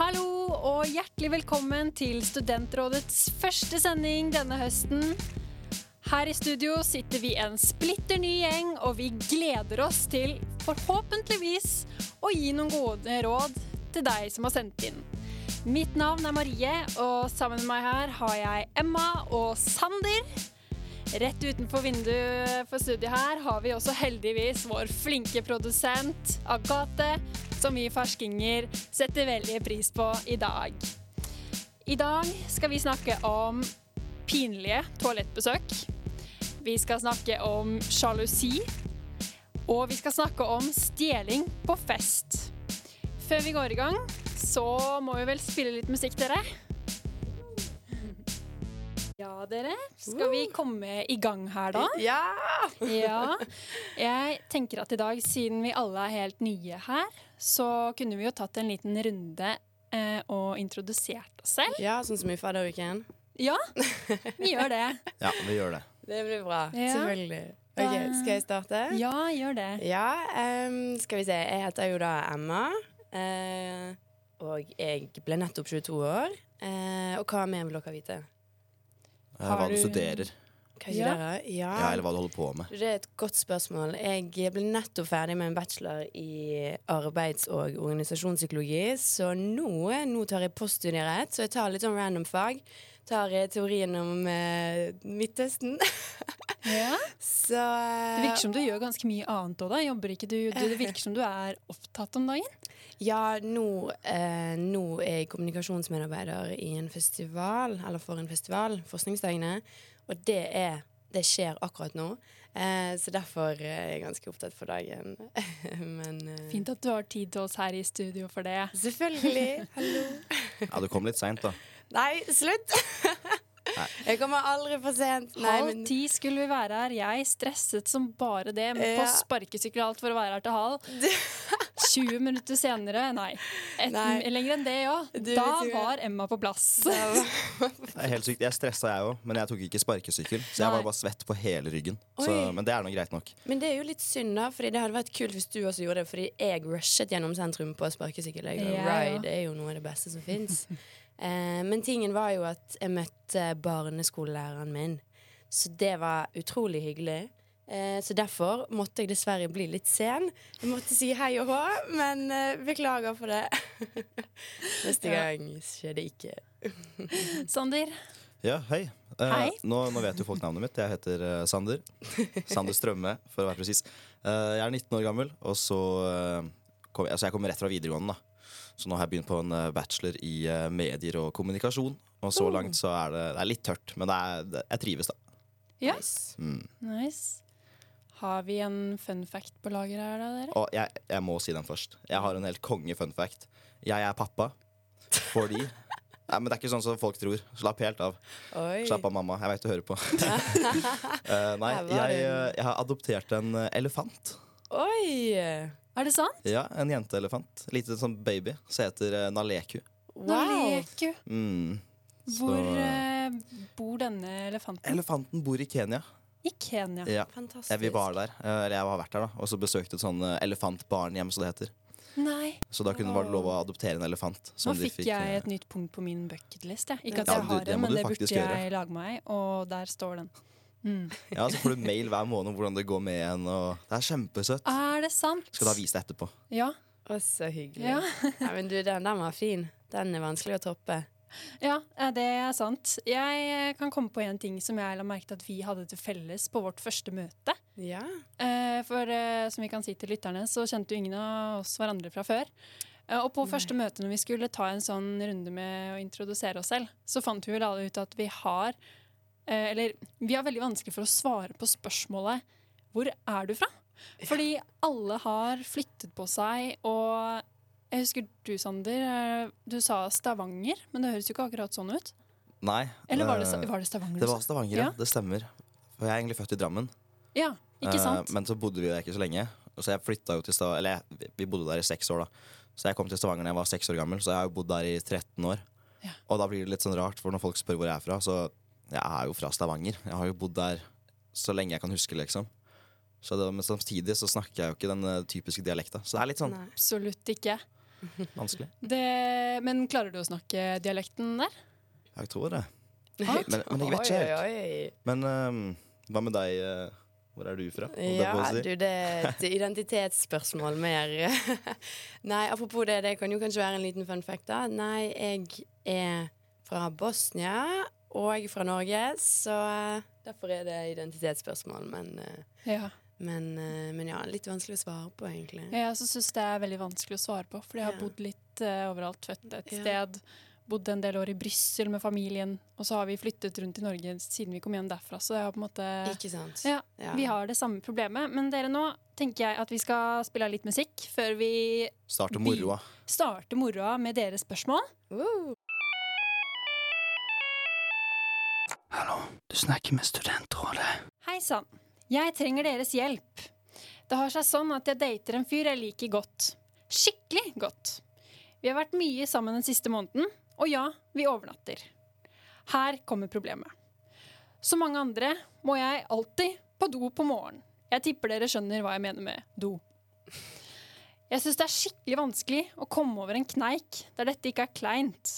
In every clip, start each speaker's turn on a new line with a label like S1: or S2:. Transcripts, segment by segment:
S1: Hallo og hjertelig velkommen til Studentrådets første sending denne høsten. Her i studio sitter vi en splitter ny gjeng, og vi gleder oss til forhåpentligvis å gi noen gode råd til deg som har sendt inn. Mitt navn er Marie, og sammen med meg her har jeg Emma og Sander. Rett utenfor vinduet for studiet her har vi også heldigvis vår flinke produsent Agathe, som vi ferskinger setter veldig pris på i dag. I dag skal vi snakke om pinlige toalettbesøk. Vi skal snakke om sjalusi. Og vi skal snakke om stjeling på fest. Før vi går i gang, så må vi vel spille litt musikk, dere? Ja, dere. Skal vi komme i gang her, da?
S2: Ja!
S1: Ja. Jeg tenker at i dag, siden vi alle er helt nye her, så kunne vi jo tatt en liten runde eh, og introdusert oss selv.
S2: Ja, sånn som i fadderuken.
S1: Ja, vi gjør det.
S3: Ja, vi gjør det.
S2: Det blir bra.
S1: Ja.
S2: Selvfølgelig. Ok, Skal jeg starte?
S1: Ja, gjør det.
S2: Ja, um, skal vi se. Jeg heter jo da Emma. Uh, og jeg ble nettopp 22 år. Uh, og hva mer vil dere vite?
S3: Eh,
S1: Har
S3: Hva du
S1: du-
S3: studerer,
S2: Hva
S1: Ja.
S2: gjør dere? Ja.
S3: ja, eller hva du holder på med.
S2: Det er et godt spørsmål. Jeg ble nettopp ferdig med en bachelor i arbeids- og organisasjonspsykologi, så nå, nå tar jeg poststudierett, så jeg tar litt sånn random fag. Tar eh, teorien om eh, Midtøsten.
S1: Ja.
S2: så eh,
S1: Det virker som du gjør ganske mye annet òg, da. Jobber ikke du, du Det virker som du er opptatt om dagen.
S2: Ja, nå, eh, nå er jeg kommunikasjonsmedarbeider i en festival, eller for en festival, Forskningsdagene. Og det, er, det skjer akkurat nå. Eh, så derfor er jeg ganske opptatt for dagen. Men eh,
S1: Fint at du har tid til oss her i studio for det.
S2: Selvfølgelig. Hallo.
S3: Ja, Du kom litt seint, da.
S2: Nei, slutt! Jeg kommer aldri for sent. Nei,
S1: Halv
S2: men
S1: ti skulle vi være her. Jeg stresset som bare det med på sparkesykkel og alt for å være her til halv. 20 minutter senere, nei. Et,
S2: Nei.
S1: Lenger enn det ja.
S2: Du
S1: Da
S2: du,
S1: var Emma på plass.
S3: Det er helt sykt. Jeg stressa, jeg òg, men jeg tok ikke sparkesykkel. Så jeg
S1: Nei.
S3: var bare svett på hele ryggen. Så, men det er nå greit nok.
S2: Men det er jo litt synd, da. Fordi det hadde vært kult hvis du også gjorde det. Fordi jeg rushet gjennom sentrum på sparkesykkel.
S1: Ja.
S2: Ride er jo noe av det beste som fins. Eh, men tingen var jo at jeg møtte barneskolelæreren min. Så det var utrolig hyggelig. Eh, så derfor måtte jeg dessverre bli litt sen. Jeg måtte si hei og hå, men eh, beklager for det. Neste gang skjer det ikke.
S1: Sander,
S3: Ja, hei. Eh,
S1: Hei.
S3: Nå, nå vet jo folk navnet mitt. Jeg heter eh, Sander. Sander Strømme, for å være presis. Eh, jeg er 19 år gammel, og så kom, altså jeg kommer rett fra videregående. da Så nå har jeg begynt på en bachelor i medier og kommunikasjon. Og så
S1: Oh.
S3: langt så er det, det er litt tørt, men det er, det, jeg trives, da.
S1: Ja.
S2: Nice.
S3: Mm.
S1: nice. Har vi en fun fact på lager her, da, dere?
S3: Og jeg, jeg må si den først. Jeg har en helt konge fun fact. Jeg er pappa fordi Nei, men Det er ikke sånn som folk tror. Slapp helt av.
S2: Oi.
S3: Slapp av, mamma. Jeg veit du hører på. uh, nei, jeg, eh, jeg har adoptert en eh, elefant.
S2: Oi.
S1: Er det sant?
S3: Ja, En jenteelefant. Liten sånn baby. Som heter Naleku.
S2: Wow.
S1: Naleku.
S3: Mm. Så-
S1: Hvor eh, bor denne elefanten?
S3: Elefanten bor i Kenya.
S1: I Kenya.
S3: Ja.
S2: Fantastisk.
S3: Vi var der. eh, Eller jeg har vært der, da. Og så besøkte et sånn eh, elefantbarnhjem, som det heter.
S1: Nei.
S3: Så da kunne det være lov å adoptere en elefant.
S1: Nå
S3: fikk, de
S1: fikk jeg
S3: eh,
S1: et nytt punkt på min bucketlist. Ja. Ikke at
S3: Ja,
S1: jeg
S3: du-
S1: har
S3: det
S1: men det burde
S3: jeg gjøre.
S1: lage meg, og der står den. Mm.
S3: Ja, så får du mail hver måned om hvordan det går med en. Og det er kjempesøtt.
S1: Er det sant?
S3: Skal da vise det etterpå.
S1: Ja.
S2: Å, så hyggelig.
S1: Ja.
S2: Ja, men du, den, den var fin. Den er vanskelig å toppe.
S1: Ja, eh, det er sant. Jeg eh, kan komme på en ting som jeg la merke til at vi hadde til felles på vårt første møte.
S2: Ja.
S1: Eh, For som vi kan si til lytterne, så kjente jo ingen av oss hverandre fra før. Og på første møte når vi skulle ta en sånn runde med å introdusere oss selv, så fant vi vel alle ut at vi har Eller vi har veldig vanskelig for å svare på spørsmålet 'Hvor er du fra?' Fordi alle har flyttet på seg, og jeg husker du, Sander, eh, du sa Stavanger, men det høres jo ikke akkurat sånn ut.
S3: Nei.
S1: Eller var det,
S3: eh,
S1: var det Stavanger?
S3: det var? Stavanger, ja. Det stemmer. For jeg er egentlig født i Drammen.
S1: Ja, ikke sant?
S3: Eh, Men så bodde vi der ikke så lenge. Så jeg flytta jo til Stavanger Eller vi bodde der i seks år, da. Så jeg kom til Stavanger da jeg var seks år gammel, så jeg har jo bodd der i 13 år.
S1: Ja.
S3: Og da blir det litt sånn rart, for når folk spør hvor jeg er fra, så jeg er jo fra Stavanger. Jeg har jo bodd der så lenge jeg kan huske, liksom. Så det, men samtidig så snakker jeg jo ikke den typiske dialekta. Så det er litt sånn
S2: Nei.
S1: Absolutt ikke.
S3: Vanskelig.
S1: Det, men klarer du å snakke dialekten der?
S3: Jeg tror det. Men, men jeg vet ikke helt. Men um, hva med deg? eh, hvor er du fra?
S2: Ja,
S3: si?
S2: du, det er et identitetsspørsmål mer. Nei, apropos det, det kan jo kanskje være en liten fun fact, da. Nei, jeg er fra Bosnia og fra Norge, så eh, derfor er det identitetsspørsmål. Men, uh,
S1: Ja.
S2: Men, eh, men ja, litt vanskelig å svare på, egentlig.
S1: Jeg også syns det er veldig vanskelig å svare på, fordi jeg har
S2: Ja.
S1: bodd litt uh, overalt. Født et
S2: Ja.
S1: sted, bodd en del år i Brussel med familien, og så har vi flyttet rundt i Norge siden vi kom hjem derfra. Så det har på en måte
S2: Ikke sant?
S1: Ja,
S2: Ja.
S1: Vi har det samme problemet. Men dere, nå tenker jeg at vi skal spille litt musikk før vi
S3: Starte moroa.
S1: starter moroa med deres spørsmål.
S2: Uh.
S3: Hallo, du snakker med Studentrådet.
S1: Hei sann. Jeg trenger deres hjelp. Det har seg sånn at jeg dater en fyr jeg liker godt. Skikkelig godt. Vi har vært mye sammen den siste måneden, og ja, vi overnatter. Her kommer problemet. Som mange andre må jeg alltid på do på morgenen. Jeg tipper dere skjønner hva jeg mener med do. Jeg syns det er skikkelig vanskelig å komme over en kneik der dette ikke er kleint.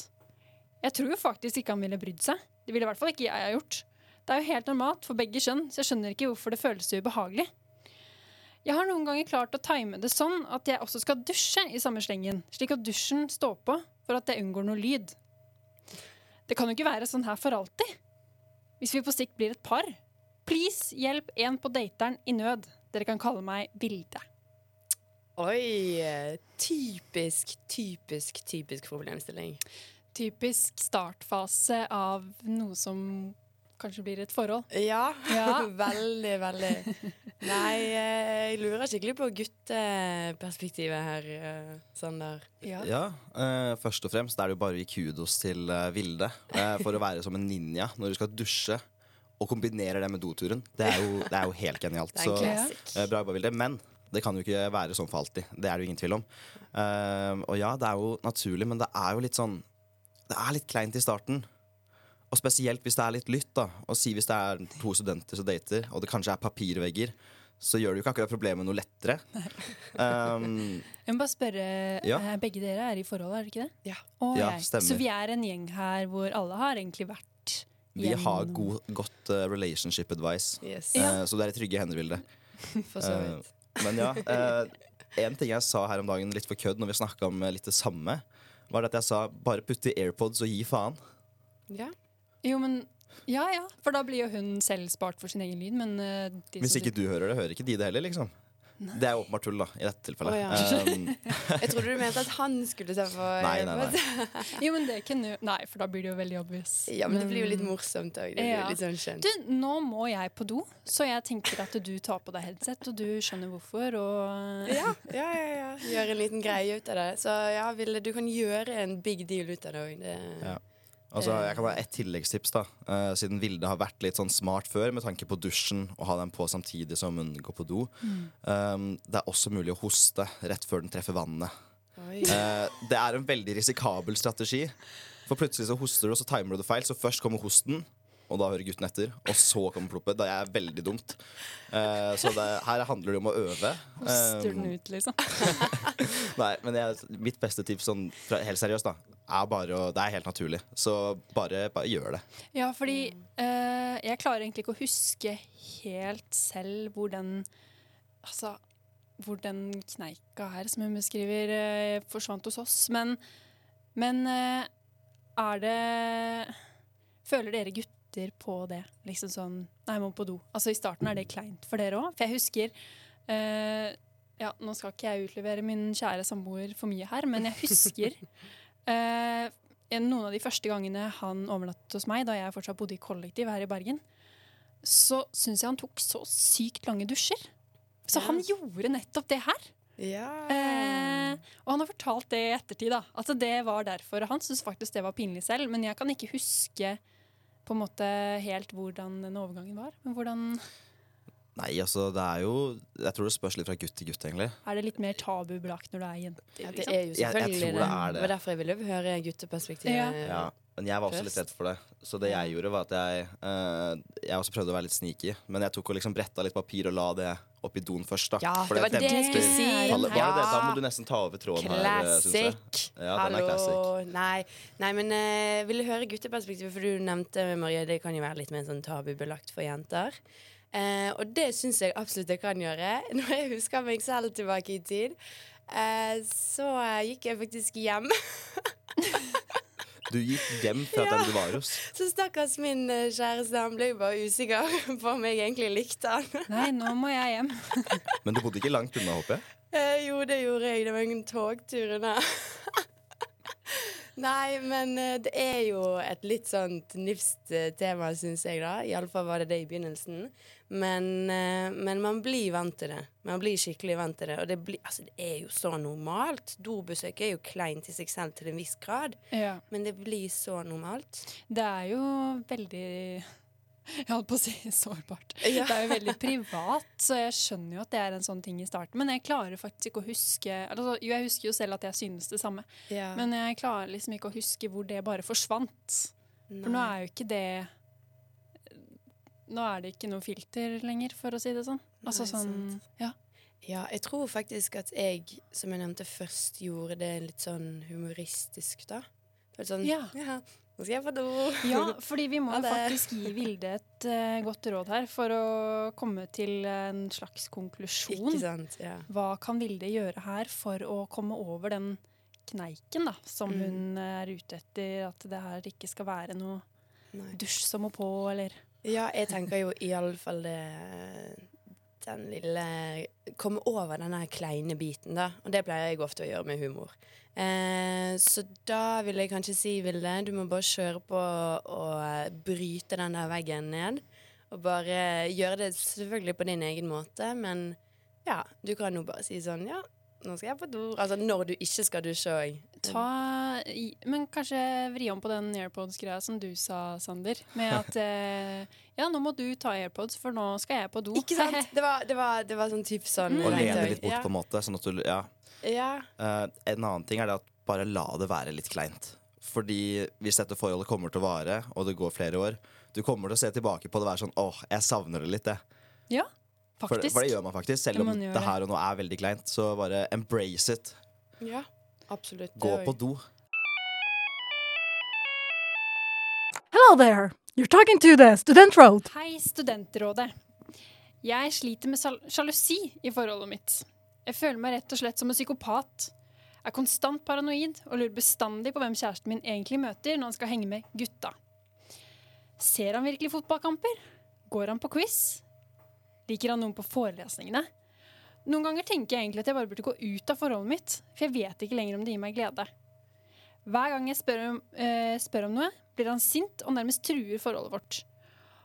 S1: Jeg tror faktisk ikke han ville brydd seg. Det ville i hvert fall ikke jeg ha gjort. Det er jo helt normalt for begge kjønn, så jeg skjønner ikke hvorfor det føles så ubehagelig. Jeg har noen ganger klart å time det sånn at jeg også skal dusje i samme slengen, slik at dusjen står på for at jeg unngår noe lyd. Det kan jo ikke være sånn her for alltid. Hvis vi på sikt blir et par. Please, hjelp en på dateren i nød. Dere kan kalle meg Vilde.
S2: Oi! Typisk, typisk, typisk problemstilling.
S1: Typisk startfase av noe som kanskje blir et forhold.
S2: Ja,
S1: Ja.
S2: veldig, veldig. Nei, eh, jeg lurer skikkelig på gutteperspektivet her, eh, Sander.
S3: Ja, eh, først og fremst er det jo bare å gi kudos til uh, Vilde uh, for å være som en ninja når du skal dusje. Og kombinerer det med doturen. Det er jo, det er jo helt genialt. Så bra jobba, Vilde. Men det kan jo ikke være sånn for alltid. Det er det jo ingen tvil om. Uh, og ja, det er jo naturlig, men det er jo litt sånn Det er litt kleint i starten. Og spesielt hvis det er litt lytt. da Og si hvis det er to studenter som dater, og det kanskje er papirvegger, så gjør det jo ikke akkurat problemet noe lettere. Um,
S1: Jeg må bare spørre,
S3: Ja.
S1: eh, begge dere er i forhold, er det ikke det?
S2: Ja.
S1: Oh,
S3: Ja, stemmer.
S1: Så vi er en gjeng her hvor alle har egentlig vært
S3: vi
S1: gjennom
S3: har god, godt uh, relationship advice.
S2: Yes,
S1: Ja.
S3: Eh, så det er i trygge hender, Vilde.
S2: for så vidt.
S3: Men ja, eh, en ting jeg sa her om dagen litt for kødd når vi snakka om litt det samme, var at jeg sa bare putt i AirPods og gi faen.
S2: Ja.
S1: Jo, men Ja ja, for da blir jo hun selv spart for sin egen lyd, men uh, de
S3: Hvis
S1: som
S3: ikke du hører det, hører ikke de det heller, liksom. Det er åpenbart tull, da, i dette tilfellet.
S2: Å, ja.
S3: Um,
S2: Jeg trodde du mente at han skulle ta for
S3: Nei, nei, nei.
S1: Jo, men det kunne jo Nei, for da blir det jo veldig obvious.
S2: Ja, men det blir jo litt morsomt òg.
S1: Ja.
S2: litt sånn skjønt.
S1: Du, nå må jeg på do, så jeg tenker at du tar på deg headset, og du skjønner hvorfor, og
S2: Ja, ja, ja, ja. Gjøre en liten greie ut av det. Så ja, Ville, du kan gjøre en big deal ut av det òg.
S3: Ja. Altså, jeg kan ha ett tilleggstips, da. Uh, siden Vilde har vært litt sånn smart før med tanke på dusjen og ha den på samtidig som hun går på do. Um, det er også mulig å hoste rett før den treffer vannet. Eh, det er en veldig risikabel strategi. For plutselig så hoster du, og så timer du det feil. Så først kommer hosten, og da hører gutten etter. Og så kommer ploppet. Det er veldig dumt. Eh, så det, her handler det om å øve.
S1: hoster
S3: Um,
S1: den ut, liksom.
S3: Nei, men jeg, mitt beste tips sånn, fra, helt seriøst da er bare å Det er helt naturlig. Så bare, bare gjør det.
S1: Ja, fordi eh, jeg klarer egentlig ikke å huske helt selv hvor den Altså hvor den kneika her, som hun beskriver, eh, forsvant hos oss. Men, men eh, er det Føler dere gutter på det? Liksom sånn Nei, jeg må på do. Altså I starten er det kleint for dere òg? For jeg husker uh, Ja, nå skal ikke jeg utlevere min kjære samboer for mye her, men jeg husker eh, noen av de første gangene han overnattet hos meg, da jeg fortsatt bodde i kollektiv her i Bergen, så syns jeg han tok så sykt lange dusjer. Så
S2: Ja.
S1: han gjorde nettopp det her.
S2: Ja.
S1: Eh, og han har fortalt det i ettertid, da. Altså, det var derfor. Han syntes faktisk det var pinlig selv, men jeg kan ikke huske på en måte helt hvordan den overgangen var. Men hvordan
S3: Nei, altså, det er jo Jeg tror det spørs litt fra gutt til gutt, egentlig.
S1: er det litt mer tabubelagt når du er jente?
S2: ja, det
S1: liksom?
S2: er jo
S3: Jeg- jeg
S2: selvfølgelig
S3: tror
S2: det.
S3: er det.
S2: Det var derfor jeg ville høre gutteperspektivet.
S1: Ja.
S3: Ja, men jeg var også litt redd for det. Så det jeg gjorde, var at jeg uh, Jeg også prøvde å være litt sneaky, men jeg tok og liksom bretta litt papir og la det opp i doen først, da.
S2: Ja,
S3: For
S2: det var det jeg skulle si.
S3: Ja. Det det? Da må du nesten ta over tråden her, eh, syns jeg.
S2: Classic.
S3: Ja, den er classic.
S2: Nei, nei men uh, vil du høre gutteperspektivet? For du nevnte, Marie, det kan jo være litt mer sånn tabubelagt for jenter. Eh, og det syns jeg absolutt jeg kan gjøre. Når jeg husker meg selv tilbake i tid, eh, så eh, gikk jeg faktisk hjem.
S3: Du gikk hjem fra den du var hos.
S2: Så stakkars min eh, kjæreste, han ble jo bare usikker på om jeg egentlig likte han.
S1: Nei, nå må jeg hjem.
S3: Men du bodde ikke langt unna, håper jeg?
S2: Eh, jo, det gjorde jeg. Det var en togtur unna. Nei, men eh, det er jo et litt sånt nifst tema, syns jeg, da. Iallfall var det det i begynnelsen. Men, eh, men man blir vant til det. Man blir skikkelig vant til det. Og det, blir, altså, det er jo så normalt. Dobesøk er jo kleint i seg selv til en viss grad.
S1: Ja.
S2: Men det blir så normalt.
S1: Det er jo veldig Jeg holdt på å si sårbart.
S2: Ja.
S1: Det er jo veldig privat, så jeg skjønner jo at det er en sånn ting i starten. Men jeg klarer faktisk ikke å huske altså, Jo, jeg husker jo selv at jeg synes det samme,
S2: Ja.
S1: men jeg klarer liksom ikke å huske hvor det bare forsvant. For nå er jo ikke det Nå er det ikke noe filter lenger, for å si det sånn. Altså
S2: Nei,
S1: sånn. Ja.
S2: Ja, jeg tror faktisk at jeg, som jeg nevnte først, gjorde det litt sånn humoristisk, da. Sånn,
S1: Ja.
S2: nå skal jeg på do.
S1: Ja, fordi vi må jo faktisk gi Vilde et uh, godt råd her for å komme til en slags konklusjon.
S2: Ikke sant? Ja.
S1: Hva kan Vilde gjøre her for å komme over den kneiken da, som
S2: Mm.
S1: hun er ute etter? At det her ikke skal være noe
S2: Nei.
S1: dusj som må på, eller
S2: ja, jeg tenker jo iallfall det Den lille Komme over den der kleine biten, da. Og det pleier jeg ofte å gjøre med humor. Eh, så da vil jeg kanskje si, Vilde, du må bare kjøre på og bryte den der veggen ned. Og bare gjøre det selvfølgelig på din egen måte, men ja, du kan jo bare si sånn Ja, nå skal jeg på do. Altså når du ikke skal dusje òg.
S1: ta Men kanskje vri om på den AirPods-greia som du sa, Sander. Med at eh, ja, nå må du ta AirPods, for nå skal jeg på do.
S2: Ikke sant? Det var, det var, det var sånn typ sånn.
S3: Og lene litt bort,
S2: ja.
S3: på en måte. Sånn at du, ja.
S2: Ja.
S3: Uh, en annen ting er det at bare la det være litt kleint. Fordi hvis dette forholdet kommer til å vare, og det går flere år, du kommer til å se tilbake på det og være sånn åh, jeg savner det litt, jeg.
S1: Ja,
S3: For, for det gjør man faktisk. Selv om det her og nå er veldig kleint, så bare embrace it.
S2: ja. Absolutt.
S3: Gå på do.
S4: Hello there. You're talking to the Student Road.
S1: Hei, Studentrådet. Jeg sliter med sjalusi i forholdet mitt. Jeg føler meg rett og slett som en psykopat. Er konstant paranoid og lurer bestandig på hvem kjæresten min egentlig møter når han skal henge med gutta. Ser han virkelig fotballkamper? Går han på quiz? Liker han noen på forelesningene? Noen ganger tenker jeg egentlig at jeg bare burde gå ut av forholdet mitt, for jeg vet ikke lenger om det gir meg glede. Hver gang jeg spør om, eh, spør om noe, blir han sint og nærmest truer forholdet vårt.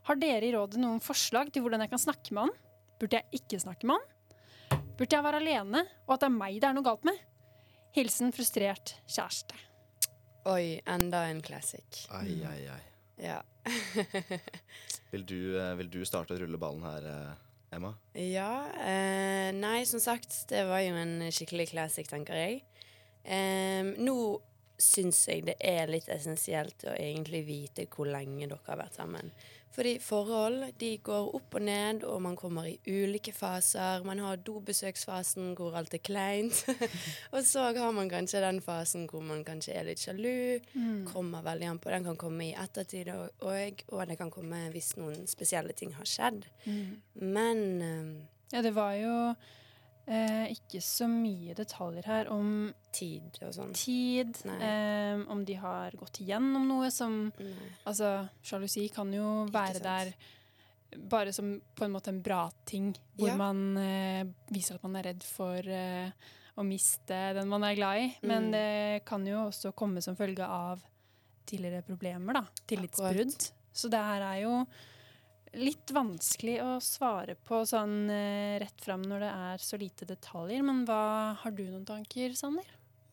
S1: Har dere i rådet noen forslag til hvordan jeg kan snakke med han? Burde jeg ikke snakke med han? Burde jeg være alene, og at det er meg det er noe galt med? Hilsen frustrert kjæreste.
S2: Oi, enda en classic.
S3: Ai, ai, ai.
S2: Ja.
S3: Vil du, eh, vil du starte å rulle ballen her, eh, Emma?
S2: ja eh, nei, som sagt, det var jo en skikkelig classic, tenker jeg. Eh, nå syns jeg det er litt essensielt å egentlig vite hvor lenge dere har vært sammen. Fordi forhold de går opp og ned, og man kommer i ulike faser. Man har dobesøksfasen hvor alt er kleint. og så har man kanskje den fasen hvor man kanskje er litt sjalu. Kommer veldig an på. Den kan komme i ettertid òg, og, det kan komme hvis noen spesielle ting har skjedd. Men um,
S1: Ja, det var jo eh, ikke så mye detaljer her om
S2: tid og sånn.
S1: tid, eh, om de har gått igjennom noe som
S2: Nei.
S1: Altså, sjalusi kan jo være der bare som på en måte en bra ting, hvor
S2: Ja.
S1: man eh, viser at man er redd for eh, å miste den man er glad i. Men
S2: Mm.
S1: det kan jo også komme som følge av tidligere problemer, da. Tillitsbrudd. Så det her er jo litt vanskelig å svare på sånn eh, rett fram når det er så lite detaljer. Men hva har du noen tanker, Sander?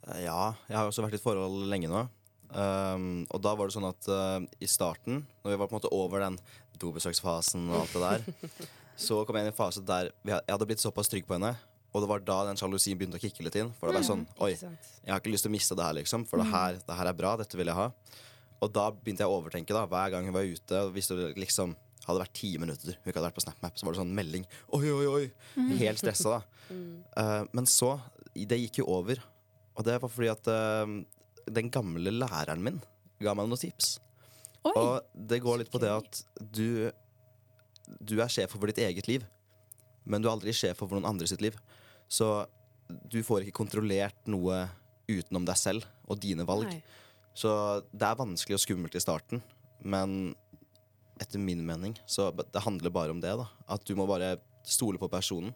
S3: Eh, Ja, jeg har også vært i et forhold lenge nå. Um, og da var det sånn at uh, i starten, når vi var på en måte over den dobesøksfasen og alt det der, så kom jeg inn i en fase der jeg hadde blitt såpass trygg på henne. Og det var da den sjalusien begynte å kikke litt inn. For det var sånn Oi, jeg har ikke lyst til å miste det her, liksom. For det, her, det her er bra. Dette vil jeg ha. Og da begynte jeg å overtenke, da. Hver gang hun var ute, og hvis det liksom hadde vært ti minutter hun ikke hadde vært på SnapMap, så var det sånn melding. Oi, oi, oi! Helt stressa, da. Uh, men så Det gikk jo over. Og det var fordi at uh, den gamle læreren min ga meg noen tips.
S1: Oi!
S3: Og det går litt på det at du Du er sjef over ditt eget liv, men du er aldri sjef over noen andre sitt liv. Så du får ikke kontrollert noe utenom deg selv og dine valg.
S2: Nei.
S3: Så det er vanskelig og skummelt i starten, men etter min mening så det handler bare om det. da At du må bare stole på personen.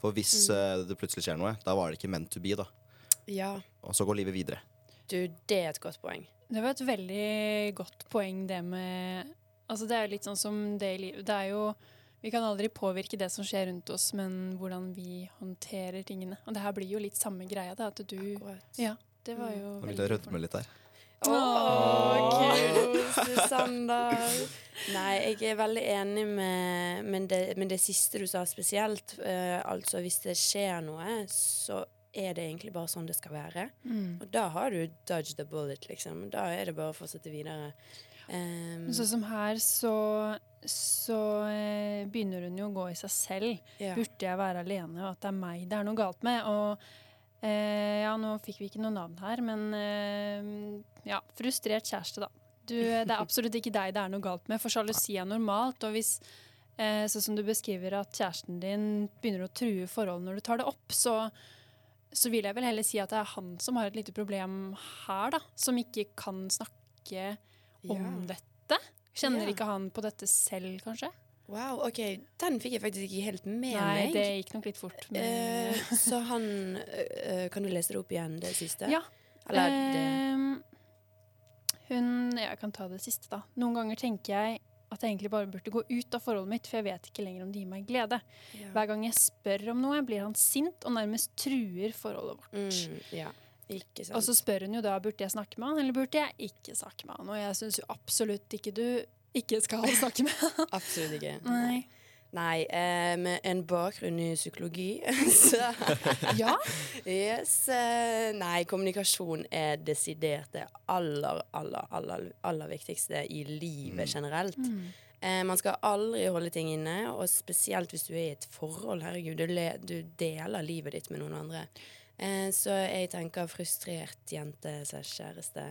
S3: For hvis eh, det plutselig skjer noe, da var det ikke meant to be. da
S2: Ja.
S3: Og så går livet videre.
S2: Du, det er et godt poeng.
S1: Det var et veldig godt poeng, det med Altså, det er jo litt sånn som det i livet. Det er jo Vi kan aldri påvirke det som skjer rundt oss, men hvordan vi håndterer tingene. Og det her blir jo litt samme greia, da. At du
S2: Akkurat.
S1: Ja, det var jo
S3: Nå begynte jeg å rødme litt der.
S2: Åh, kult, Sander. Nei, jeg er veldig enig med, med, det, med det siste du sa spesielt. Uh, altså, hvis det skjer noe, så er det egentlig bare sånn det skal være.
S1: Mm.
S2: Og da har du dodged the bullet, liksom. Da er det bare å fortsette videre. Um,
S1: Sånn som her, så, så eh, begynner hun jo å gå i seg selv.
S2: ja.
S1: Burde jeg være alene, og at det er meg det er noe galt med? Og eh, ja, nå fikk vi ikke noe navn her, men eh, ja, frustrert kjæreste, da. Du, det er absolutt ikke deg det er noe galt med, for sjalusi er normalt. Og hvis, eh, sånn som du beskriver, at kjæresten din begynner å true forholdet når du tar det opp, så, så vil jeg vel heller si at det er han som har et lite problem her, da. Som ikke kan snakke om
S2: Ja.
S1: dette. Kjenner
S2: Ja.
S1: ikke han på dette selv, kanskje?
S2: Wow, OK. Den fikk jeg faktisk ikke helt med
S1: Nei,
S2: meg.
S1: det gikk nok litt fort. Men,
S2: Uh, så han uh, Kan du lese det opp igjen, det siste?
S1: Ja.
S2: Eller det
S1: Ehm, hun Jeg kan ta det siste, da. Noen ganger tenker jeg at jeg egentlig bare burde gå ut av forholdet mitt, for jeg vet ikke lenger om det gir meg glede.
S2: ja.
S1: Hver gang jeg spør om noe, blir han sint og nærmest truer forholdet vårt.
S2: Mm, ja.
S1: Og så spør hun jo da burde jeg snakke med han, eller burde jeg ikke snakke med han. Og jeg syns jo absolutt ikke du ikke skal snakke med.
S2: Absolutt ikke.
S1: Nei.
S2: Nei, eh, med en bakgrunn i psykologi, så
S1: Ja?
S2: Yes. Eh, nei, kommunikasjon er desidert det aller, aller, aller, aller viktigste i livet generelt. Eh, man skal aldri holde ting inne, og spesielt hvis du er i et forhold. Herregud, du, le, du deler livet ditt med noen andre. Eh, så jeg tenker frustrert jente slash kjæreste.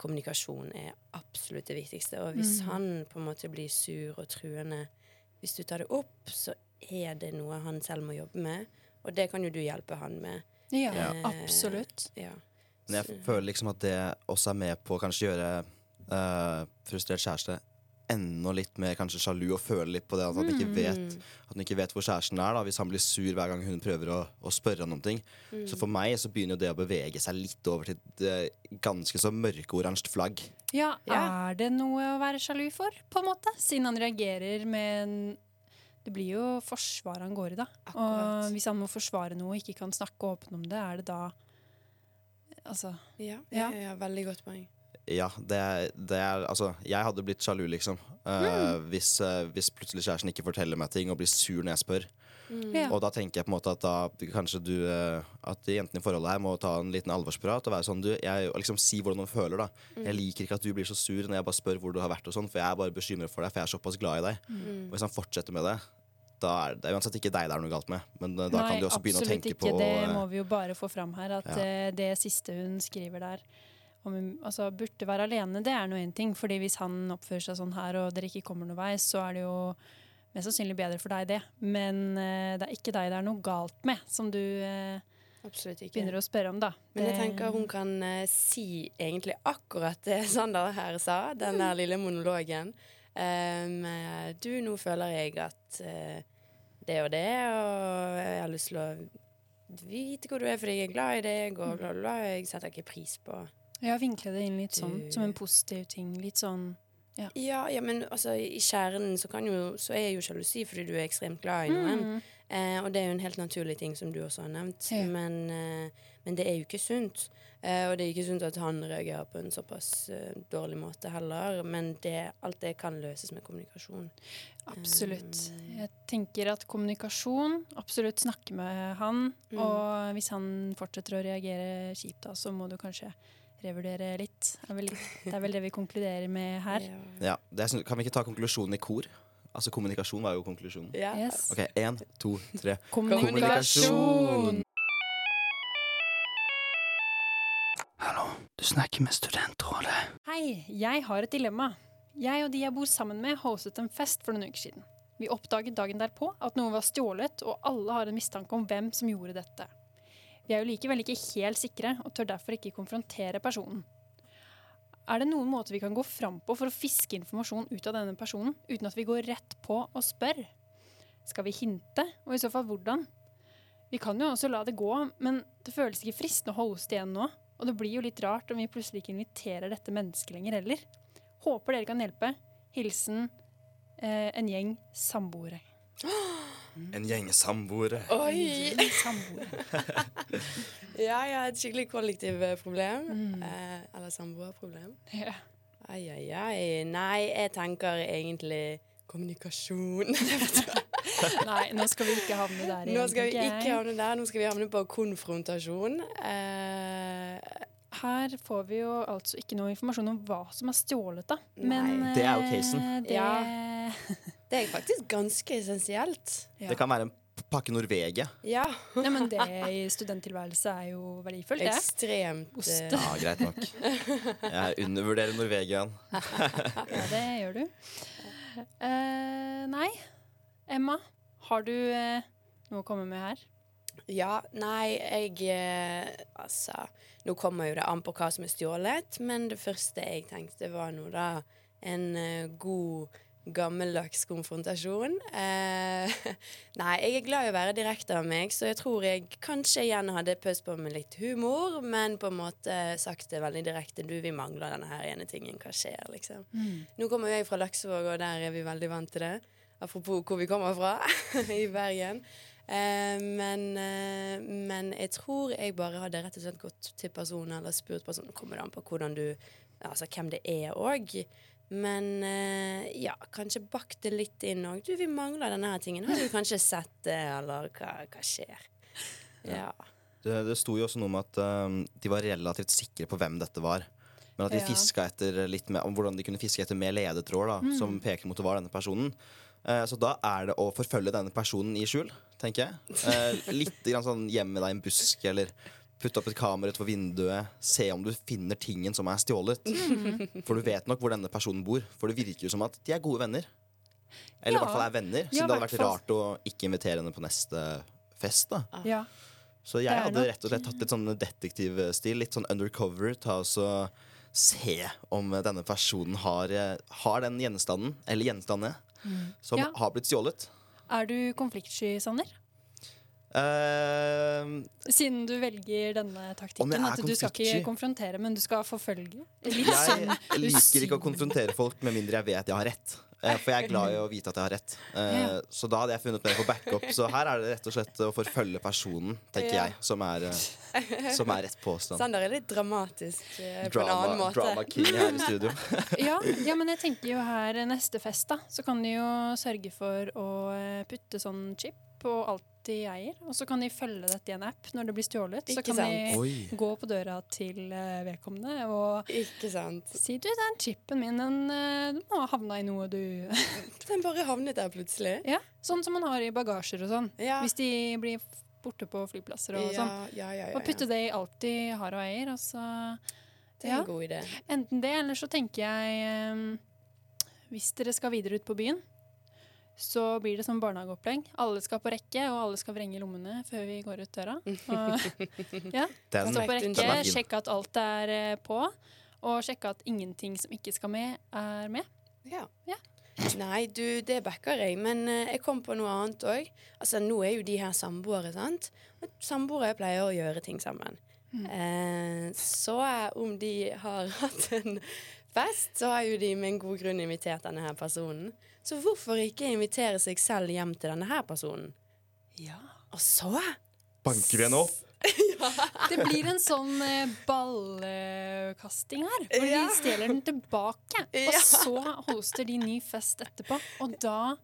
S2: Kommunikasjon er absolutt det viktigste. Og hvis han på en måte blir sur og truende hvis du tar det opp, så er det noe han selv må jobbe med. Og det kan jo du hjelpe han med.
S1: Ja,
S2: Ja.
S1: absolutt.
S2: Ja.
S3: Men jeg føler liksom at det også er med på å kanskje gjøre uh, frustrert kjæreste enda litt mer kanskje sjalu og føle litt på det at han ikke vet At han ikke vet hvor kjæresten er. da Hvis han blir sur hver gang hun prøver å, å spørre om ting. Mm. Så for meg så begynner jo det å bevege seg litt over til et eh, ganske så mørkeoransje flagg.
S1: Ja,
S2: Ja.
S1: er det noe å være sjalu for, på en måte? Siden han reagerer med en Det blir jo forsvar han går i, da.
S2: Akkurat.
S1: Og hvis han må forsvare noe og ikke kan snakke åpent om det, er det da Altså
S2: Ja,
S1: Ja.
S2: ja. ja, veldig godt poeng.
S3: Ja, det, er- det er Altså, jeg hadde blitt sjalu, liksom. eh, hvis, uh, hvis plutselig kjæresten ikke forteller meg ting og blir sur når jeg spør.
S1: ja.
S3: Og da tenker jeg på en måte at da kanskje du uh, At jentene i forholdet her må ta en liten alvorsprat og være sånn du, jeg, liksom Si hvordan hun føler. da Jeg liker ikke at du blir så sur når jeg bare spør hvor du har vært, og sånn for jeg er bare bekymret for deg, for jeg er såpass glad i deg. Og hvis han fortsetter med det, da er det uansett ikke deg det er noe galt med, men da
S1: Nei,
S3: kan du også begynne å tenke
S1: ikke.
S3: på
S1: Det
S3: eh,
S1: må vi jo bare få fram her. At
S3: Ja.
S1: det siste hun skriver der om hun altså, burde være alene, det er nå én ting. fordi hvis han oppfører seg sånn her, og dere ikke kommer noen vei, så er det jo mest sannsynlig bedre for deg, det. Men uh, det er ikke deg det er noe galt med, som du
S2: uh,
S1: begynner å spørre om, da.
S2: Men jeg tenker hun kan uh, si egentlig akkurat det Sander her sa, den der lille monologen. Um, du, nå føler jeg at det og det, og jeg har lyst til å vite hvor du er fordi jeg er glad i deg, og bla, bla, bla. Jeg setter ikke pris på
S1: Ja, vinkle det inn litt sånn, som en positiv ting. Litt sånn
S2: Ja, ja men altså, i kjernen så, kan jo, så er jo sjalusi fordi du er ekstremt glad i noen.
S1: mm,
S2: Eh, og det er jo en helt naturlig ting, som du også har nevnt.
S1: Ja.
S2: Men, eh, men det er jo ikke sunt. Eh, og det er ikke sunt at han reagerer på en såpass eh, dårlig måte heller. Men det, alt det kan løses med kommunikasjon.
S1: Absolutt. Jeg tenker at kommunikasjon Absolutt snakke med han.
S2: Mm.
S1: Og hvis han fortsetter å reagere kjipt, da, så må du kanskje revurdere litt. Det er vel, det er vel det vi konkluderer med her.
S2: Ja.
S3: Er, sånn- kan vi ikke ta konklusjonen i kor? Altså kommunikasjon var jo konklusjonen.
S2: Ja.
S1: Yes.
S3: Ok, én, to, tre.
S1: Kommunikasjon.
S3: Hallo, du snakker med Studentrådet.
S1: Hei, jeg har et dilemma. Jeg og de jeg bor sammen med, hostet en fest for noen uker siden. Vi oppdaget dagen derpå at noe var stjålet, og alle har en mistanke om hvem som gjorde dette. Vi er jo likevel ikke helt sikre, og tør derfor ikke konfrontere personen. Er det noen måte vi kan gå fram på for å fiske informasjon ut av denne personen, uten at vi går rett på og spør? Skal vi hinte, og i så fall hvordan? Vi kan jo også la det gå, men det føles ikke fristende å hoste igjen nå. Og det blir jo litt rart om vi plutselig ikke inviterer dette mennesket lenger heller. Håper dere kan hjelpe. Hilsen eh, en gjeng samboere.
S3: En gjeng samboere.
S2: Oi!
S1: En gjeng samboere.
S2: Ja, ja, et skikkelig kollektivproblem. Eh, eller samboerproblem.
S1: Ja.
S2: Ai, ai, ai. Nei, jeg tenker egentlig kommunikasjon.
S1: Nei, nå skal vi ikke havne der igjen.
S2: Nå skal vi ikke havne der, nå skal vi havne på konfrontasjon. Eh,
S1: Her får vi jo altså ikke noe informasjon om hva som er stjålet, da.
S2: Nei.
S1: Men
S3: Det er jo
S1: eh,
S3: casen.
S1: Det,
S2: det er faktisk ganske essensielt.
S1: ja.
S3: Det kan være en pakke Norvegia.
S2: Ja.
S1: Nei, men det i studenttilværelse er jo verdifullt, det.
S2: Ekstremt
S1: Ost.
S2: eh,
S3: Ja, greit nok. Jeg undervurderer Norvegiaen.
S1: Ja, det gjør du. Uh, nei. Emma, har du uh, noe å komme med her?
S2: Ja, nei, jeg uh, Altså, nå kommer jo det an på hva som er stjålet, men det første jeg tenkte, var nå da en god, gammeldags konfrontasjon. Eh, nei, jeg er glad i å være direkte av meg, så jeg tror jeg kanskje igjen hadde pøst på med litt humor, men på en måte sagt det veldig direkte. Du, vi mangler denne her ene tingen. Hva skjer, liksom? Nå kommer jo jeg fra Laksevåg, og der er vi veldig vant til det. Apropos hvor vi kommer fra, i Bergen. Eh, men, eh, men jeg tror jeg bare hadde rett og slett gått til personen eller spurt personen. Kommer det an på hvordan du Altså hvem det er òg. Men eh, ja, kanskje bakt det litt inn òg. Du, vi mangler denne her tingen. Har du kanskje sett det, eller hva, hva skjer? Ja.
S3: Det, det sto jo også noe om at um, de var relativt sikre på hvem dette var. Men at de
S1: Ja.
S3: fiska etter litt mer, om hvordan de kunne fiske etter mer ledetråd da, som peker mot det var denne personen. Eh, så da er det å forfølge denne personen i skjul, tenker jeg. Eh, litt grann sånn gjemme deg i en busk, eller putte opp et kamera utenfor vinduet. Se om du finner tingen som er stjålet. For du vet nok hvor denne personen bor. For det virker jo som at de er gode venner. Eller i hvert fall er venner. Så
S1: Ja,
S3: det hadde vært rart å ikke invitere henne på neste fest. da
S1: Ja.
S3: så jeg hadde
S1: nok-
S3: rett og slett tatt litt sånn detektivstil, litt sånn undercover. Ta og så se om denne personen har, eh, har den gjenstanden, eller gjenstandene, som
S1: Ja.
S3: har blitt stjålet.
S1: Er du konfliktsky, Sander?
S3: Eh,
S1: Siden du velger denne taktikken, at du skal ikke konfrontere, men du skal forfølge. Litt sånn
S3: jeg liker ikke å konfrontere folk med mindre jeg vet jeg har rett. Eh, For jeg er glad i å vite at jeg har rett. Uh,
S1: Ja.
S3: Så da hadde jeg funnet mer på backup. Så her er det rett og slett å forfølge personen, tenker
S2: Ja.
S3: jeg, som er, som er rett påstand.
S2: Sander er litt dramatisk eh, på en
S3: Drama,
S2: annen måte.
S3: drama king her i studio.
S1: Ja, ja, men jeg tenker jo her neste fest, da, så kan du jo sørge for å putte sånn chip på alt de eier, og så kan de følge dette i en app når det blir stjålet. Så kan
S2: sant?
S1: de
S3: Oi.
S1: gå på døra til eh, vedkommende og
S2: Ikke sant?
S1: si du, den chipen min, den, eh, den må ha havna i noe du
S2: Den bare havnet der plutselig.
S1: Ja, sånn som man har i bagasjer og sånn.
S2: Ja.
S1: Hvis de blir f- borte på flyplasser og
S2: ja,
S1: sånn.
S2: ja, ja, ja,
S1: Og putte det i alt de har og eier, og så
S2: Det er
S1: ja.
S2: en god idé.
S1: Enten det, eller så tenker jeg eh, Hvis dere skal videre ut på byen, så blir det som barnehageopplegg. Alle skal på rekke, og alle skal vrenge lommene før vi går ut døra. Og, ja, Stå på rekke, sjekke at alt er eh, på, og sjekke at ingenting som ikke skal med, er med.
S2: Ja.
S1: Ja.
S2: Nei, du, det backer jeg, men eh, jeg kom på noe annet òg. Altså, nå er jo de her samboere, sant. Samboere pleier å gjøre ting sammen. Eh, så om de har hatt en fest, så har jo de med en god grunn invitert denne her personen. Så hvorfor ikke invitere seg selv hjem til denne her personen?
S1: Ja.
S2: Og så
S3: Banker vi henne opp?
S1: Det blir en sånn eh, ballkasting her, hvor
S2: Ja.
S1: de stjeler den tilbake. Og så hoster de ny fest etterpå, og da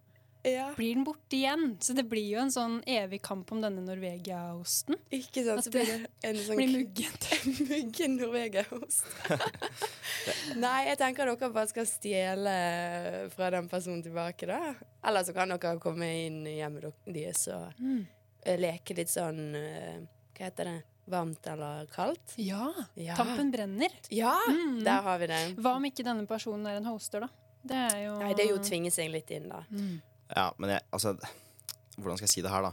S2: Ja,
S1: blir den borte igjen. Så det blir jo en sånn evig kamp om denne Norvegia-osten.
S2: ikke sant? Så blir
S1: det
S2: en sånn
S1: Blir muggent.
S2: muggen Norvegia-ost. Nei, jeg tenker dere bare skal stjele fra den personen tilbake, da. Eller så kan dere komme inn i hjemmet deres og
S1: Mm.
S2: eh, leke litt sånn eh, Hva heter det? Varmt eller kaldt?
S1: Ja.
S2: Ja.
S1: Tampen brenner.
S2: Ja,
S1: Mm.
S2: der har vi det.
S1: Hva om ikke denne personen er en hoster, da? Det er jo
S2: Nei, det er jo å tvinge seg litt inn, da.
S1: Mm.
S3: Ja, men jeg, altså Hvordan skal jeg si det her, da?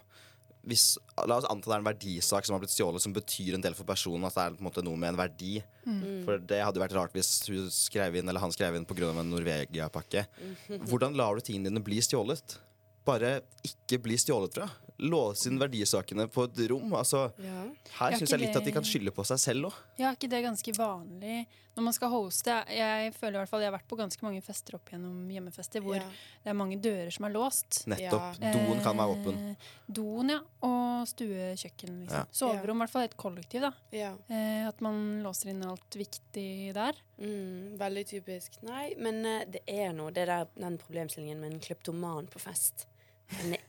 S3: Hvis, la oss anta det er en verdisak som har blitt stjålet, som betyr en del for personen. At det er på en måte noe med en verdi.
S2: Mm.
S3: For det hadde jo vært rart hvis hun skrev inn, eller han skrev inn pga. en Norvegia-pakke.
S2: Mhm.
S3: Hvordan lar du tingene dine bli stjålet? Bare ikke bli stjålet fra. Låse inn verdisakene på et rom. Altså,
S2: Ja.
S3: her syns jeg litt at de kan skylde på seg selv òg.
S1: Ja, er ikke det ganske vanlig når man skal hoste? Jeg føler i hvert fall Jeg har vært på ganske mange fester opp gjennom hjemmefester hvor
S2: Ja.
S1: det er mange dører som er låst.
S3: Nettopp.
S2: Ja.
S3: Doen kan være åpen.
S1: Eh, Doen, ja. Og stue, kjøkken. Liksom.
S3: Ja.
S1: Soverom, i hvert fall et kollektiv. da
S2: ja.
S1: eh, At man låser inn alt viktig der.
S2: Mm, veldig typisk. Nei, men eh, det er noe, det der, den problemstillingen med en kleptoman på fest.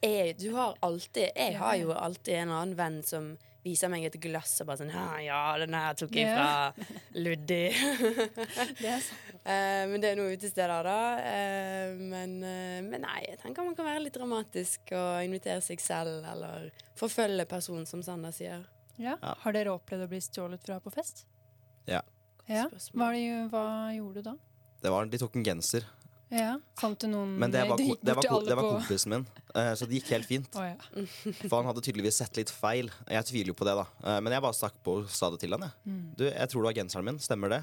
S2: Er, du har alltid Jeg har jo alltid en annen venn som viser meg et glass og bare sånn «Hæ, Ja, den her tok jeg fra Luddi.
S1: Det er sant.
S2: Eh, men det er noen utesteder, da. Eh, men, eh, men nei, jeg tenker man kan være litt dramatisk og invitere seg selv, eller forfølge personen, som Sander sier.
S1: Ja.
S3: Ja.
S1: Har dere opplevd å bli stjålet fra på fest?
S3: Ja.
S1: ja. Hva, hva gjorde du da?
S3: Det var, de tok en genser.
S1: Ja, Fant du noen
S3: Men det var,
S1: du
S3: det var, det var kompisen min, eh, så det gikk helt fint.
S1: Oh, ja.
S3: For han hadde tydeligvis sett litt feil. Jeg tviler jo på det, da. Eh, Men jeg bare stakk på og sa det til han. Jeg.
S1: Mm.
S3: Du, jeg tror det var genseren min. Stemmer det?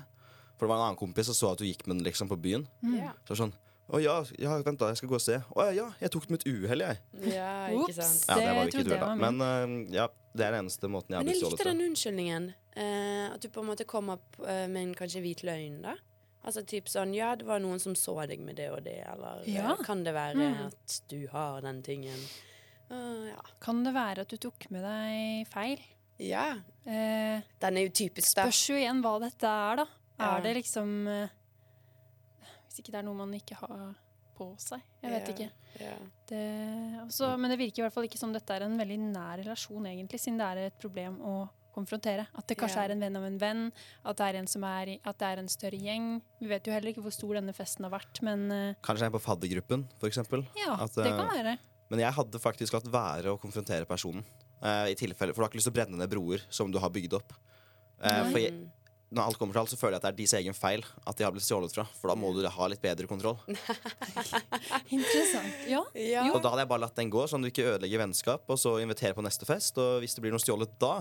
S3: For det var en annen kompis som så at du gikk med den liksom på byen.
S1: Mm.
S3: Så sånn Å ja, ja, vent da, jeg skal gå og se. Å ja, ja, jeg tok den med et uhell, jeg.
S2: ja, ikke sant.
S3: Ja, det
S1: Det
S3: var jo ikke uhell, da. Men uh, ja, det er den eneste måten jeg har
S2: Men jeg likte den unnskyldningen. Uh, at du på en måte kom opp uh, med en kanskje hvit løgn, da. Altså typ sånn Ja, det var noen som så deg med det og det, eller eh,
S1: Ja.
S2: kan det være
S1: Mm.
S2: at du har den tingen? Uh, ja.
S1: Kan det være at du tok med deg feil?
S2: ja.
S1: Eh,
S2: Den er jo typisk, da.
S1: spørs jo igjen hva dette er, da.
S2: Ja.
S1: Er det liksom eh, Hvis ikke det er noe man ikke har på seg. Jeg vet ikke.
S2: Ja.
S1: Det, også, men det virker i hvert fall ikke som dette er en veldig nær relasjon, egentlig, siden det er et problem å konfrontere. At det kanskje
S2: Ja.
S1: er en venn av en venn, at det er en som er at det er en større gjeng. Vi vet jo heller ikke hvor stor denne festen har vært, men uh,
S3: Kanskje en på faddergruppen, for eksempel.
S1: ja,
S3: At,
S1: det
S3: eh,
S1: kan være.
S3: Men jeg hadde faktisk latt være å konfrontere personen. Uh, I tilfelle, For du har ikke lyst til å brenne ned broer som du har bygd opp. Uh, for jeg,
S2: Mm.
S3: når alt kommer til alt, så føler jeg at det er deres egen feil at de har blitt stjålet fra. For da må du ha litt bedre kontroll.
S1: Interessant. Ja.
S2: Ja.
S3: Og da hadde jeg bare latt den gå, sånn at du ikke ødelegger vennskap, og så invitere på neste fest. Og hvis det blir noe stjålet da,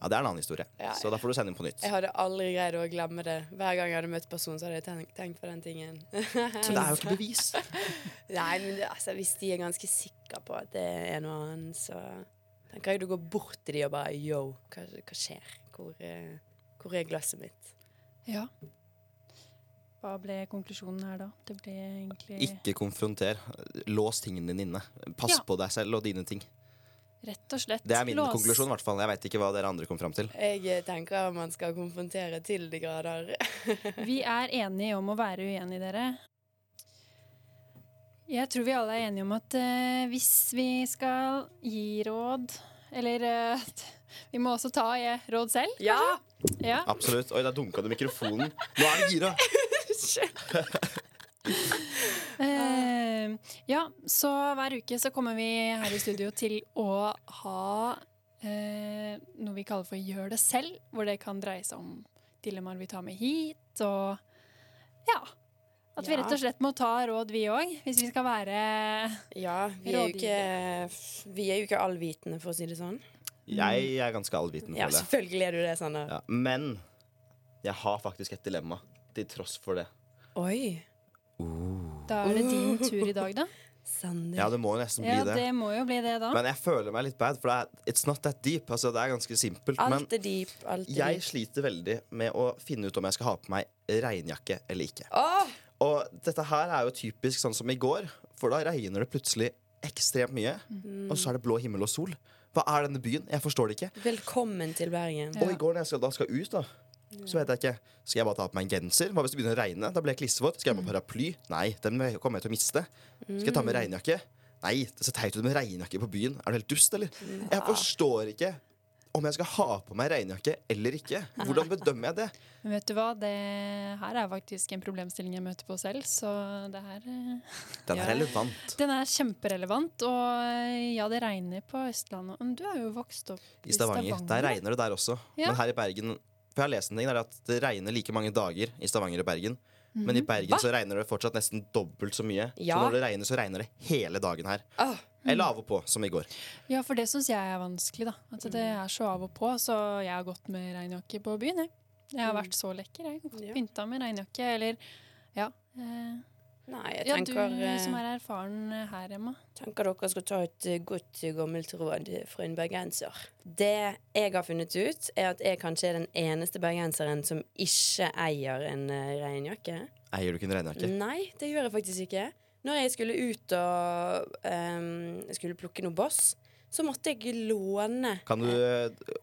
S3: ja, det er en annen historie.
S2: Ja,
S3: Så da får du sende inn på nytt.
S2: Jeg hadde aldri greid å glemme det. Hver gang jeg hadde møtt personen, så hadde jeg tenkt, tenkt på den tingen.
S3: så det er jo ikke bevis.
S2: Nei, men det, altså, hvis de er ganske sikre på at det er noe annet, så tenker jeg du går bort til de og bare Yo, hva, hva skjer? Hvor, eh, hvor er glasset mitt?
S1: ja. Hva ble konklusjonen her da? Det ble egentlig
S3: Ikke konfronter. Lås tingene dine inne. Pass
S1: Ja.
S3: på deg selv og dine ting.
S1: Rett og slett
S3: Det er min
S1: lås-
S3: konklusjon. i hvert fall Jeg vet ikke hva dere andre kom fram til.
S2: Jeg tenker at man skal konfrontere til de grader.
S1: Vi er enige om å være uenige, dere. Jeg tror vi alle er enige om at uh, hvis vi skal gi råd Eller uh, vi må også ta uh, råd selv.
S2: Ja!
S1: Ja.
S3: Absolutt. Oi, der dunka du mikrofonen. Nå er det gira!
S1: Eh, ja, så hver uke så kommer vi her i studio til å ha eh, noe vi kaller for Gjør det selv, hvor det kan dreie seg om dilemmaer vi tar med hit, og ja. At vi rett og slett må ta råd, vi òg, hvis vi skal være
S2: Ja, vi er ikke, vi er jo ikke allvitende, for å si det sånn.
S3: Jeg er ganske allvitende,
S2: Ja,
S3: det. Ja,
S2: selvfølgelig er du det, Sander.
S3: Ja. Men jeg har faktisk et dilemma, til tross for det.
S2: Oi.
S1: Da er det din tur i dag, da.
S2: Sander.
S3: Ja, det må jo nesten bli
S1: Ja,
S3: det.
S1: det må jo bli det, da.
S3: Men jeg føler meg litt bad, for det er, it's not that deep. Altså, det er ganske simpelt. Men
S2: Alt er deep. Alt er
S3: jeg
S2: deep.
S3: sliter veldig med å finne ut om jeg skal ha på meg regnjakke eller ikke.
S2: Åh!
S3: Og dette her er jo typisk sånn som i går, for da regner det plutselig ekstremt mye. Og så er det blå himmel og sol. Hva er denne byen? Jeg forstår det ikke.
S2: Velkommen til Bergen.
S1: Ja.
S3: Og i går når jeg skal, da skal ut, da så vet jeg ikke. Skal jeg bare ta på meg en genser? Hva hvis det begynner å regne? Da blir jeg klissvåt. Skal jeg ha på paraply? Nei, den kommer jeg til å miste. Skal jeg ta med regnjakke? Nei, det ser teit ut med regnjakke på byen. Er du helt dust, eller? Jeg forstår ikke om jeg skal ha på meg regnjakke eller ikke. Hvordan bedømmer jeg det?
S1: Men vet du hva, det her er faktisk en problemstilling jeg møter på selv, så det her Den
S3: Den
S1: Ja.
S3: er relevant.
S1: Den er kjemperelevant, og eh, ja, det regner på Østlandet. Men du er jo vokst opp
S3: I Stavanger. Der regner det der også.
S1: Ja.
S3: Men her i Bergen For jeg har lest en ting der at det regner like mange dager i Stavanger og Bergen. Men i Bergen
S2: Hva?
S3: så regner det fortsatt nesten dobbelt så mye.
S2: Ja.
S3: Så når det regner, så regner det hele dagen her.
S2: Åh,
S3: Eller av og på, som i går.
S1: Ja, for det syns jeg er vanskelig, da. At det er så av og på. Så jeg har gått med regnjakke på byen, jeg. Jeg har vært så lekker, jeg.
S2: Gått
S1: Pynta med regnjakke, eller ja. Eh,
S2: Nei, jeg tenker...
S1: ja, du
S2: eh,
S1: som er erfaren eh, her, Emma.
S2: tenker dere skal ta et eh, godt gammelt råd fra en bergenser. Det jeg har funnet ut, er at jeg kanskje er den eneste bergenseren som ikke eier en regnjakke.
S3: Eier du ikke en regnjakke?
S2: Nei, det gjør jeg faktisk ikke. Når jeg skulle ut og um, jeg skulle plukke noe boss, så måtte jeg låne
S3: Kan du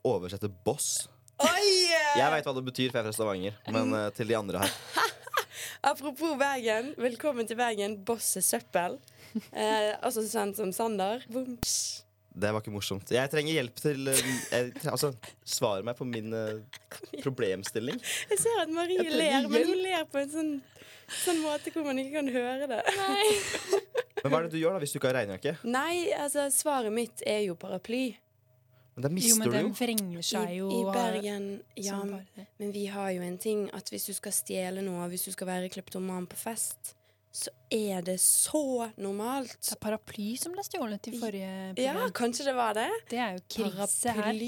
S3: oversette boss?
S2: Oi!
S3: Jeg veit hva det betyr, for jeg er fra Stavanger. Men eh, til de andre her.
S2: Apropos Bergen, velkommen til Bergen. Boss er søppel. Eh, også kjent som Sander. Boom.
S3: Det var ikke morsomt. Jeg trenger hjelp til eh, jeg, Altså, svar meg på min eh, problemstilling.
S2: Jeg ser at Marie ler, men hun ler på en sånn, sånn måte hvor man ikke kan høre det.
S3: Men hva er det du gjør da hvis du ikke har regnjakke?
S2: Nei, altså, svaret mitt er jo paraply.
S3: Men da
S1: Jo, men
S3: du
S1: den
S3: jo.
S1: vrenger seg jo
S2: I
S1: I,
S2: Bergen, ja. Men vi har jo en ting at hvis du skal stjele noe, hvis du skal være kleptoman på fest, så er det så normalt.
S1: Det er paraply som ble stjålet i forrige program.
S2: Ja, kanskje det var det?
S1: Det er jo krise her.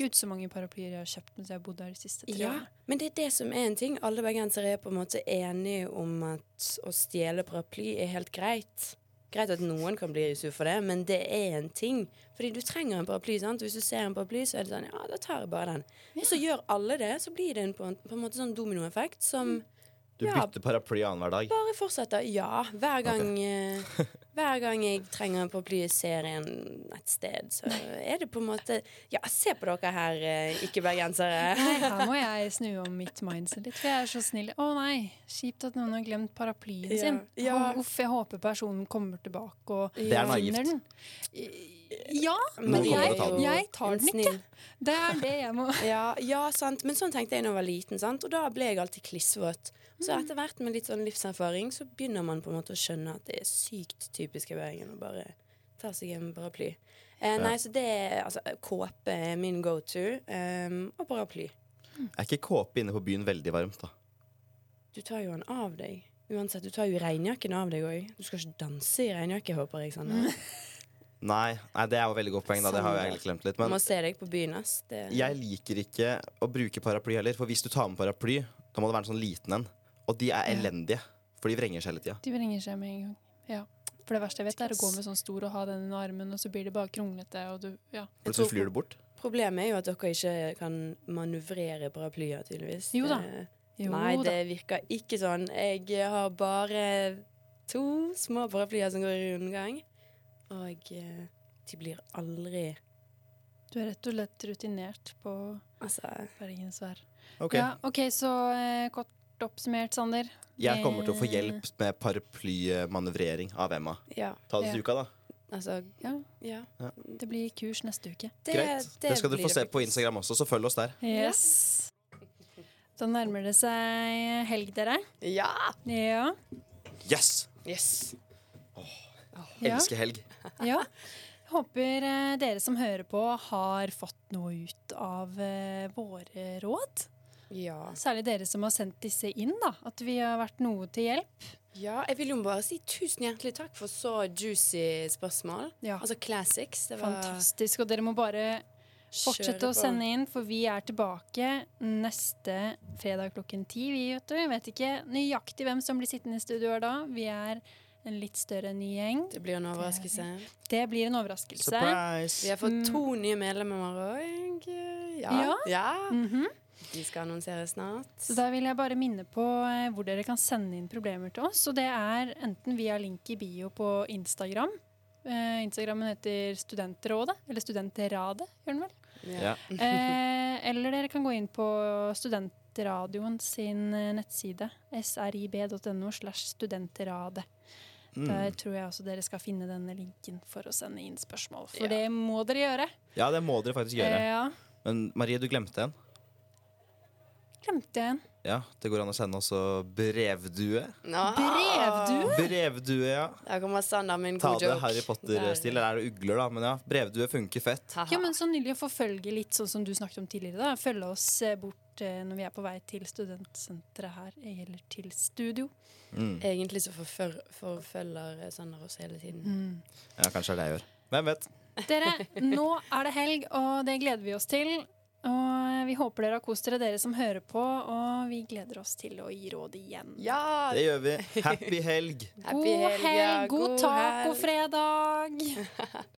S1: Gud, så mange paraplyer jeg har kjøpt mens jeg har bodd her de siste tre
S2: Ja,
S1: årene.
S2: men det er det som er en ting. Alle bergensere er på en måte enige om at å stjele paraply er helt greit. Greit at noen kan bli sur for det, men det er en ting. Fordi du trenger en paraply. sant? Hvis du ser en paraply, så er det sånn Ja, da tar jeg bare den. Og så gjør alle det, så blir det en, på en, på en måte sånn dominoeffekt som
S3: Du
S2: ja.
S3: bytter paraply annenhver dag.
S2: bare fortsetter. Ja. Hver gang, eh, hver gang jeg trenger på å bli serien et sted, så er det på en måte Ja, se på dere her, eh, ikke-bergensere.
S1: Nei, her må jeg snu om mitt mindset litt, for jeg er så snill. Å nei, kjipt at noen har glemt paraplyen
S2: Ja,
S1: sin.
S2: ja.
S1: Å, Uff, jeg håper personen kommer tilbake og
S3: Det er naivt.
S1: Ja, men jeg, jeg tar
S2: En
S1: den ikke. Det er det jeg må
S2: Ja, ja, sant. Men sånn tenkte jeg da jeg var liten, sant? og da ble jeg alltid klissvåt. Så etter hvert med litt sånn livserfaring så begynner man på en måte å skjønne at det er sykt typisk i Bergen å bare ta seg en paraply. Eh, nei, så det er altså kåpe er min go to, um, og paraply.
S3: Er ikke kåpe inne på byen veldig varmt, da?
S2: Du tar jo den av deg. Uansett, du tar jo regnjakken av deg òg. Du skal ikke danse i regnjakke, håper jeg. Sander.
S3: Nei, nei, det er jo veldig godt poeng. da Det har jeg egentlig glemt litt. Men
S2: må se deg på byen, ass. Det,
S3: jeg liker ikke å bruke paraply heller. For hvis du tar med paraply, da må det være en sånn liten en. Og de er elendige. For de vrenger seg hele tida.
S1: De vrenger seg med en gang. Ja. For det verste jeg vet, er å gå med sånn stor og ha den under armen, og så blir det bare kronglete, og du Ja.
S3: Plutselig flyr du bort.
S2: Problemet er jo at dere ikke kan manøvrere paraplyer, tydeligvis.
S1: Jo da. Jo
S2: Nei,
S1: da.
S2: det virker ikke sånn. Jeg har bare to små paraplyer som går i rundgang. Og eh, de blir aldri
S1: Du er rett og slett rutinert på
S2: Altså
S1: bergensvær.
S3: Okay.
S1: Ja, OK, så eh, kort oppsummert, Sander.
S3: Jeg kommer til å få
S1: Eh,
S3: hjelp med paraplymanøvrering av Emma.
S2: Ja.
S3: Ta det til
S1: Ja.
S3: uka, da.
S2: Altså
S1: Ja,
S2: Ja.
S1: det blir kurs neste uke.
S2: Det,
S3: Greit. Det, skal
S2: du
S3: få se på. Instagram også, så følg oss der.
S1: Yes. Da nærmer det seg helg, dere.
S2: Ja!
S1: Ja.
S3: Yes!
S2: Yes.
S1: Ja.
S3: Elsker helg.
S1: ja. Håper eh, dere som hører på, har fått noe ut av eh, våre råd.
S2: Ja.
S1: Særlig dere som har sendt disse inn, da. At vi har vært noe til hjelp.
S2: ja. Jeg vil jo bare si tusen hjertelig takk for så juicy spørsmål.
S1: Ja.
S2: Altså classics. Det var
S1: Fantastisk. Og dere må bare fortsette å sende inn, for vi er tilbake neste fredag klokken ti. Vi vet, du. Vet ikke nøyaktig hvem som blir sittende i studio her da. Vi er en litt større ny gjeng.
S2: Det blir en overraskelse.
S1: Det blir en overraskelse.
S3: Surprise!
S2: Vi har fått
S1: Mm.
S2: to nye medlemmer òg. Ja.
S1: Ja.
S2: ja.
S1: Mhm.
S2: De skal annonseres snart.
S1: Så da vil jeg bare minne på eh, hvor dere kan sende inn problemer til oss. Og det er enten via link i bio på Instagram. Eh, Instagrammen heter Studentrådet, eller Studentradet, gjør den vel?
S3: Ja.
S1: Eh, eller dere kan gå inn på Studentradioen sin eh, nettside, srib.no slash studentradet.
S3: Mm.
S1: Der tror jeg også dere skal finne denne linken for å sende inn spørsmål. For
S2: Ja.
S1: det må dere gjøre.
S3: Ja, det må dere faktisk gjøre.
S1: Eh, ja.
S3: Men Marie, du glemte en.
S1: Glemte en.
S3: Ja, Det går an å sende også brevdue.
S2: Nå.
S1: Brevdue?
S3: Brevdue, ja.
S2: Der kommer Sander med en
S3: Ta det. Harry Potter-stil. Eller er det ugler, da? Men ja, brevdue funker fett.
S2: Haha.
S1: Ja, men så nylig å forfølge litt sånn som du snakket om tidligere. da Følge oss bort eh, når vi er på vei til studentsenteret her, eller til studio.
S3: Mm.
S2: Egentlig så forfør, forfølger Sander oss hele tiden.
S3: Ja, kanskje det er det jeg gjør. Hvem vet?
S1: Dere, nå er det helg, og det gleder vi oss til. Og vi håper dere har kost dere, dere som hører på, og vi gleder oss til å gi råd igjen.
S2: Ja!
S3: Det gjør vi. Happy helg!
S2: Happy
S1: God
S2: helg, ja.
S1: god
S2: God
S1: tacofredag!